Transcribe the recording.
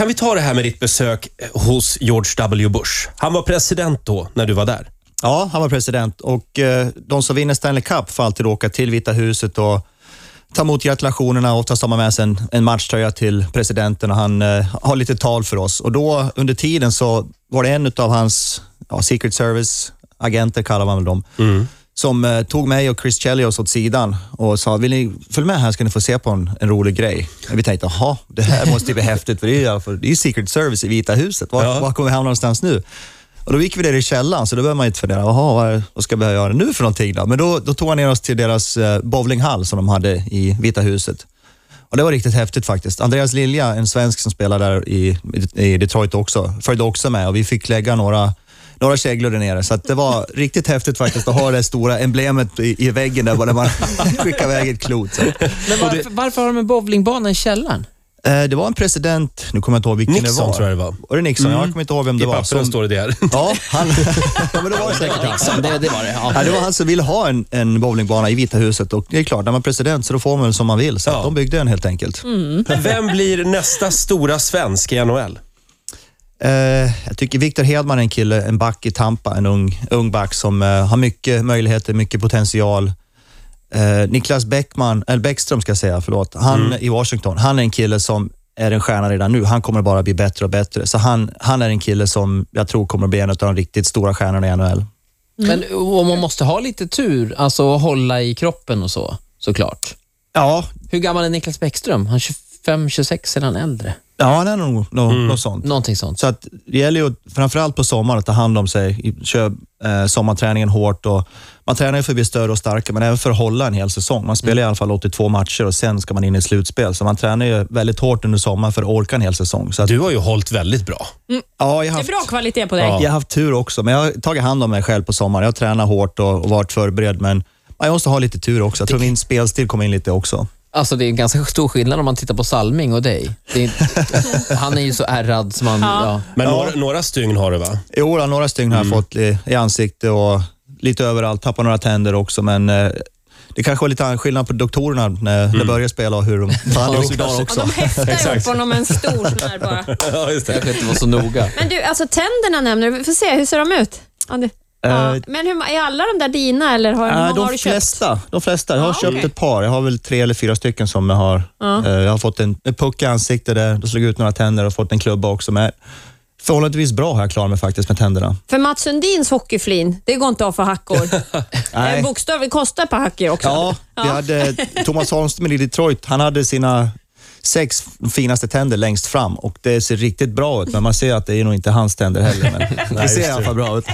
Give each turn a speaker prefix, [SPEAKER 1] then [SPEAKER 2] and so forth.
[SPEAKER 1] kan vi ta det här med ditt besök hos George W. Bush? Han var president då, när du var där.
[SPEAKER 2] Ja, han var president och eh, de som vinner Stanley Cup får alltid åka till Vita huset och ta emot gratulationerna. Har man med sig en, en matchtröja till presidenten och han eh, har lite tal för oss. Och då under tiden så var det en av hans ja, Secret Service-agenter, kallar man väl dem, som eh, tog mig och Chris Chelios åt sidan och sa, vill ni följa med här ska ni få se på en, en rolig grej. Och vi tänkte, jaha, det här måste ju bli häftigt för det är ju det är Secret Service i Vita huset. Var,
[SPEAKER 1] Ja.
[SPEAKER 2] var kommer vi hamna någonstans nu? Och då gick vi ner i källaren, så då började man ju fundera, jaha, vad, vad ska vi göra nu för någonting då? Men då, då tog han ner oss till deras eh, bowlinghall som de hade i Vita huset. Och Det var riktigt häftigt faktiskt. Andreas Lilja, en svensk som spelar där i, i Detroit också, följde också med och vi fick lägga några några käglor där nere, så att det var riktigt häftigt faktiskt att ha det stora emblemet i, i väggen där, där man skickar iväg ett klot. Så.
[SPEAKER 3] Men varför, varför har de en bowlingbana i källaren?
[SPEAKER 2] Eh, Det var en president, nu kommer jag inte ihåg vilken det
[SPEAKER 1] Nixon
[SPEAKER 2] var.
[SPEAKER 1] tror jag det var.
[SPEAKER 2] Var det Nixon? Jag kommer inte ihåg vem det
[SPEAKER 1] I
[SPEAKER 2] var.
[SPEAKER 1] pappren står det där.
[SPEAKER 2] Ja, han, ja, men det var det säkert han.
[SPEAKER 3] Liksom, det, det var det. Ja.
[SPEAKER 2] Ja, det var han som ville ha en, en bowlingbana i Vita huset och det är klart, när man är president så då får man som man vill. Så
[SPEAKER 1] Ja.
[SPEAKER 2] de byggde en helt enkelt.
[SPEAKER 1] Vem blir nästa stora svensk i NHL?
[SPEAKER 2] Eh, jag tycker Victor Hedman är en kille, en back i Tampa, en ung, ung back som eh, har mycket möjligheter, mycket potential. Eh, Niklas Bäckman, eller Bäckström ska jag säga, förlåt. Han i Washington, han är en kille som är en stjärna redan nu. Han kommer bara bli bättre och bättre. Så han, han är en kille som jag tror kommer bli en av de riktigt stora stjärnorna i NHL.
[SPEAKER 3] Men och man måste ha lite tur, alltså hålla i kroppen och så, såklart.
[SPEAKER 2] Ja,
[SPEAKER 3] Hur gammal är Niklas Bäckström? Han är 25, 26, är han äldre?
[SPEAKER 2] Ja han är nog nå- något sånt.
[SPEAKER 3] Någonting sånt.
[SPEAKER 2] Så att det gäller ju framförallt på sommaren att ta hand om sig, köra eh, sommarträningen hårt. Och man tränar ju för att bli större och starkare, men även för att hålla en hel säsong. Man spelar i alla fall 82 matcher och sen ska man in i slutspel. Så man tränar ju väldigt hårt under sommaren för att orka en hel säsong. Så att,
[SPEAKER 1] Du har ju hållit väldigt bra.
[SPEAKER 2] ja, jag, har
[SPEAKER 4] Det är
[SPEAKER 2] haft,
[SPEAKER 4] bra kvalitet på dig.
[SPEAKER 1] Ja.
[SPEAKER 2] jag har haft tur också, men jag har tagit hand om mig själv på sommaren. Jag har tränat hårt och, och varit förberedd, men jag måste ha lite tur också. Jag tror min spelstil kommer in lite också.
[SPEAKER 3] Alltså det är en ganska stor skillnad om man tittar på Salming och dig. Det är, han är ju så ärrad som man... Ja.
[SPEAKER 1] Men
[SPEAKER 2] Ja.
[SPEAKER 1] några, några stygn har du va?
[SPEAKER 2] Jo, då, några stygn har jag fått i, i ansikte och lite överallt. Tappat några tänder också, men eh, det kanske var lite skillnad på doktorerna när, när jag började spela och hur de behandlade oss idag
[SPEAKER 4] Ja,
[SPEAKER 2] också.
[SPEAKER 4] de häftar
[SPEAKER 1] Exakt.
[SPEAKER 4] upp honom med en stor sån här bara.
[SPEAKER 1] Ja, just
[SPEAKER 3] Det kanske inte var så noga.
[SPEAKER 4] Men du, alltså tänderna nämner du. Vi får se, hur ser de ut? Ja, det, ja.
[SPEAKER 2] Eh,
[SPEAKER 4] Men hur, är alla de där dina eller har,
[SPEAKER 2] Nej,
[SPEAKER 4] många har
[SPEAKER 2] de
[SPEAKER 4] du köpt?
[SPEAKER 2] flesta, de flesta. Jag har
[SPEAKER 4] Ja,
[SPEAKER 2] köpt
[SPEAKER 4] okej.
[SPEAKER 2] ett par. Jag har väl tre eller fyra stycken som jag har.
[SPEAKER 4] Ja.
[SPEAKER 2] Eh, Jag har fått en, en puck i ansiktet där, då slog jag ut några tänder och fått en klubba också. Men förhållandevis bra har jag klarat mig faktiskt med tänderna.
[SPEAKER 4] För Mats Sundins hockeyflin, det går inte av för hackor.
[SPEAKER 2] Nej.
[SPEAKER 4] Eh, Bokstavligt kostar ett par hackor också.
[SPEAKER 2] Ja, vi hade Thomas Holmström i Detroit. Han hade sina sex finaste tänder längst fram och det ser riktigt bra ut, men man ser att det är nog inte hans tänder heller. Men det ser i alla fall bra ut.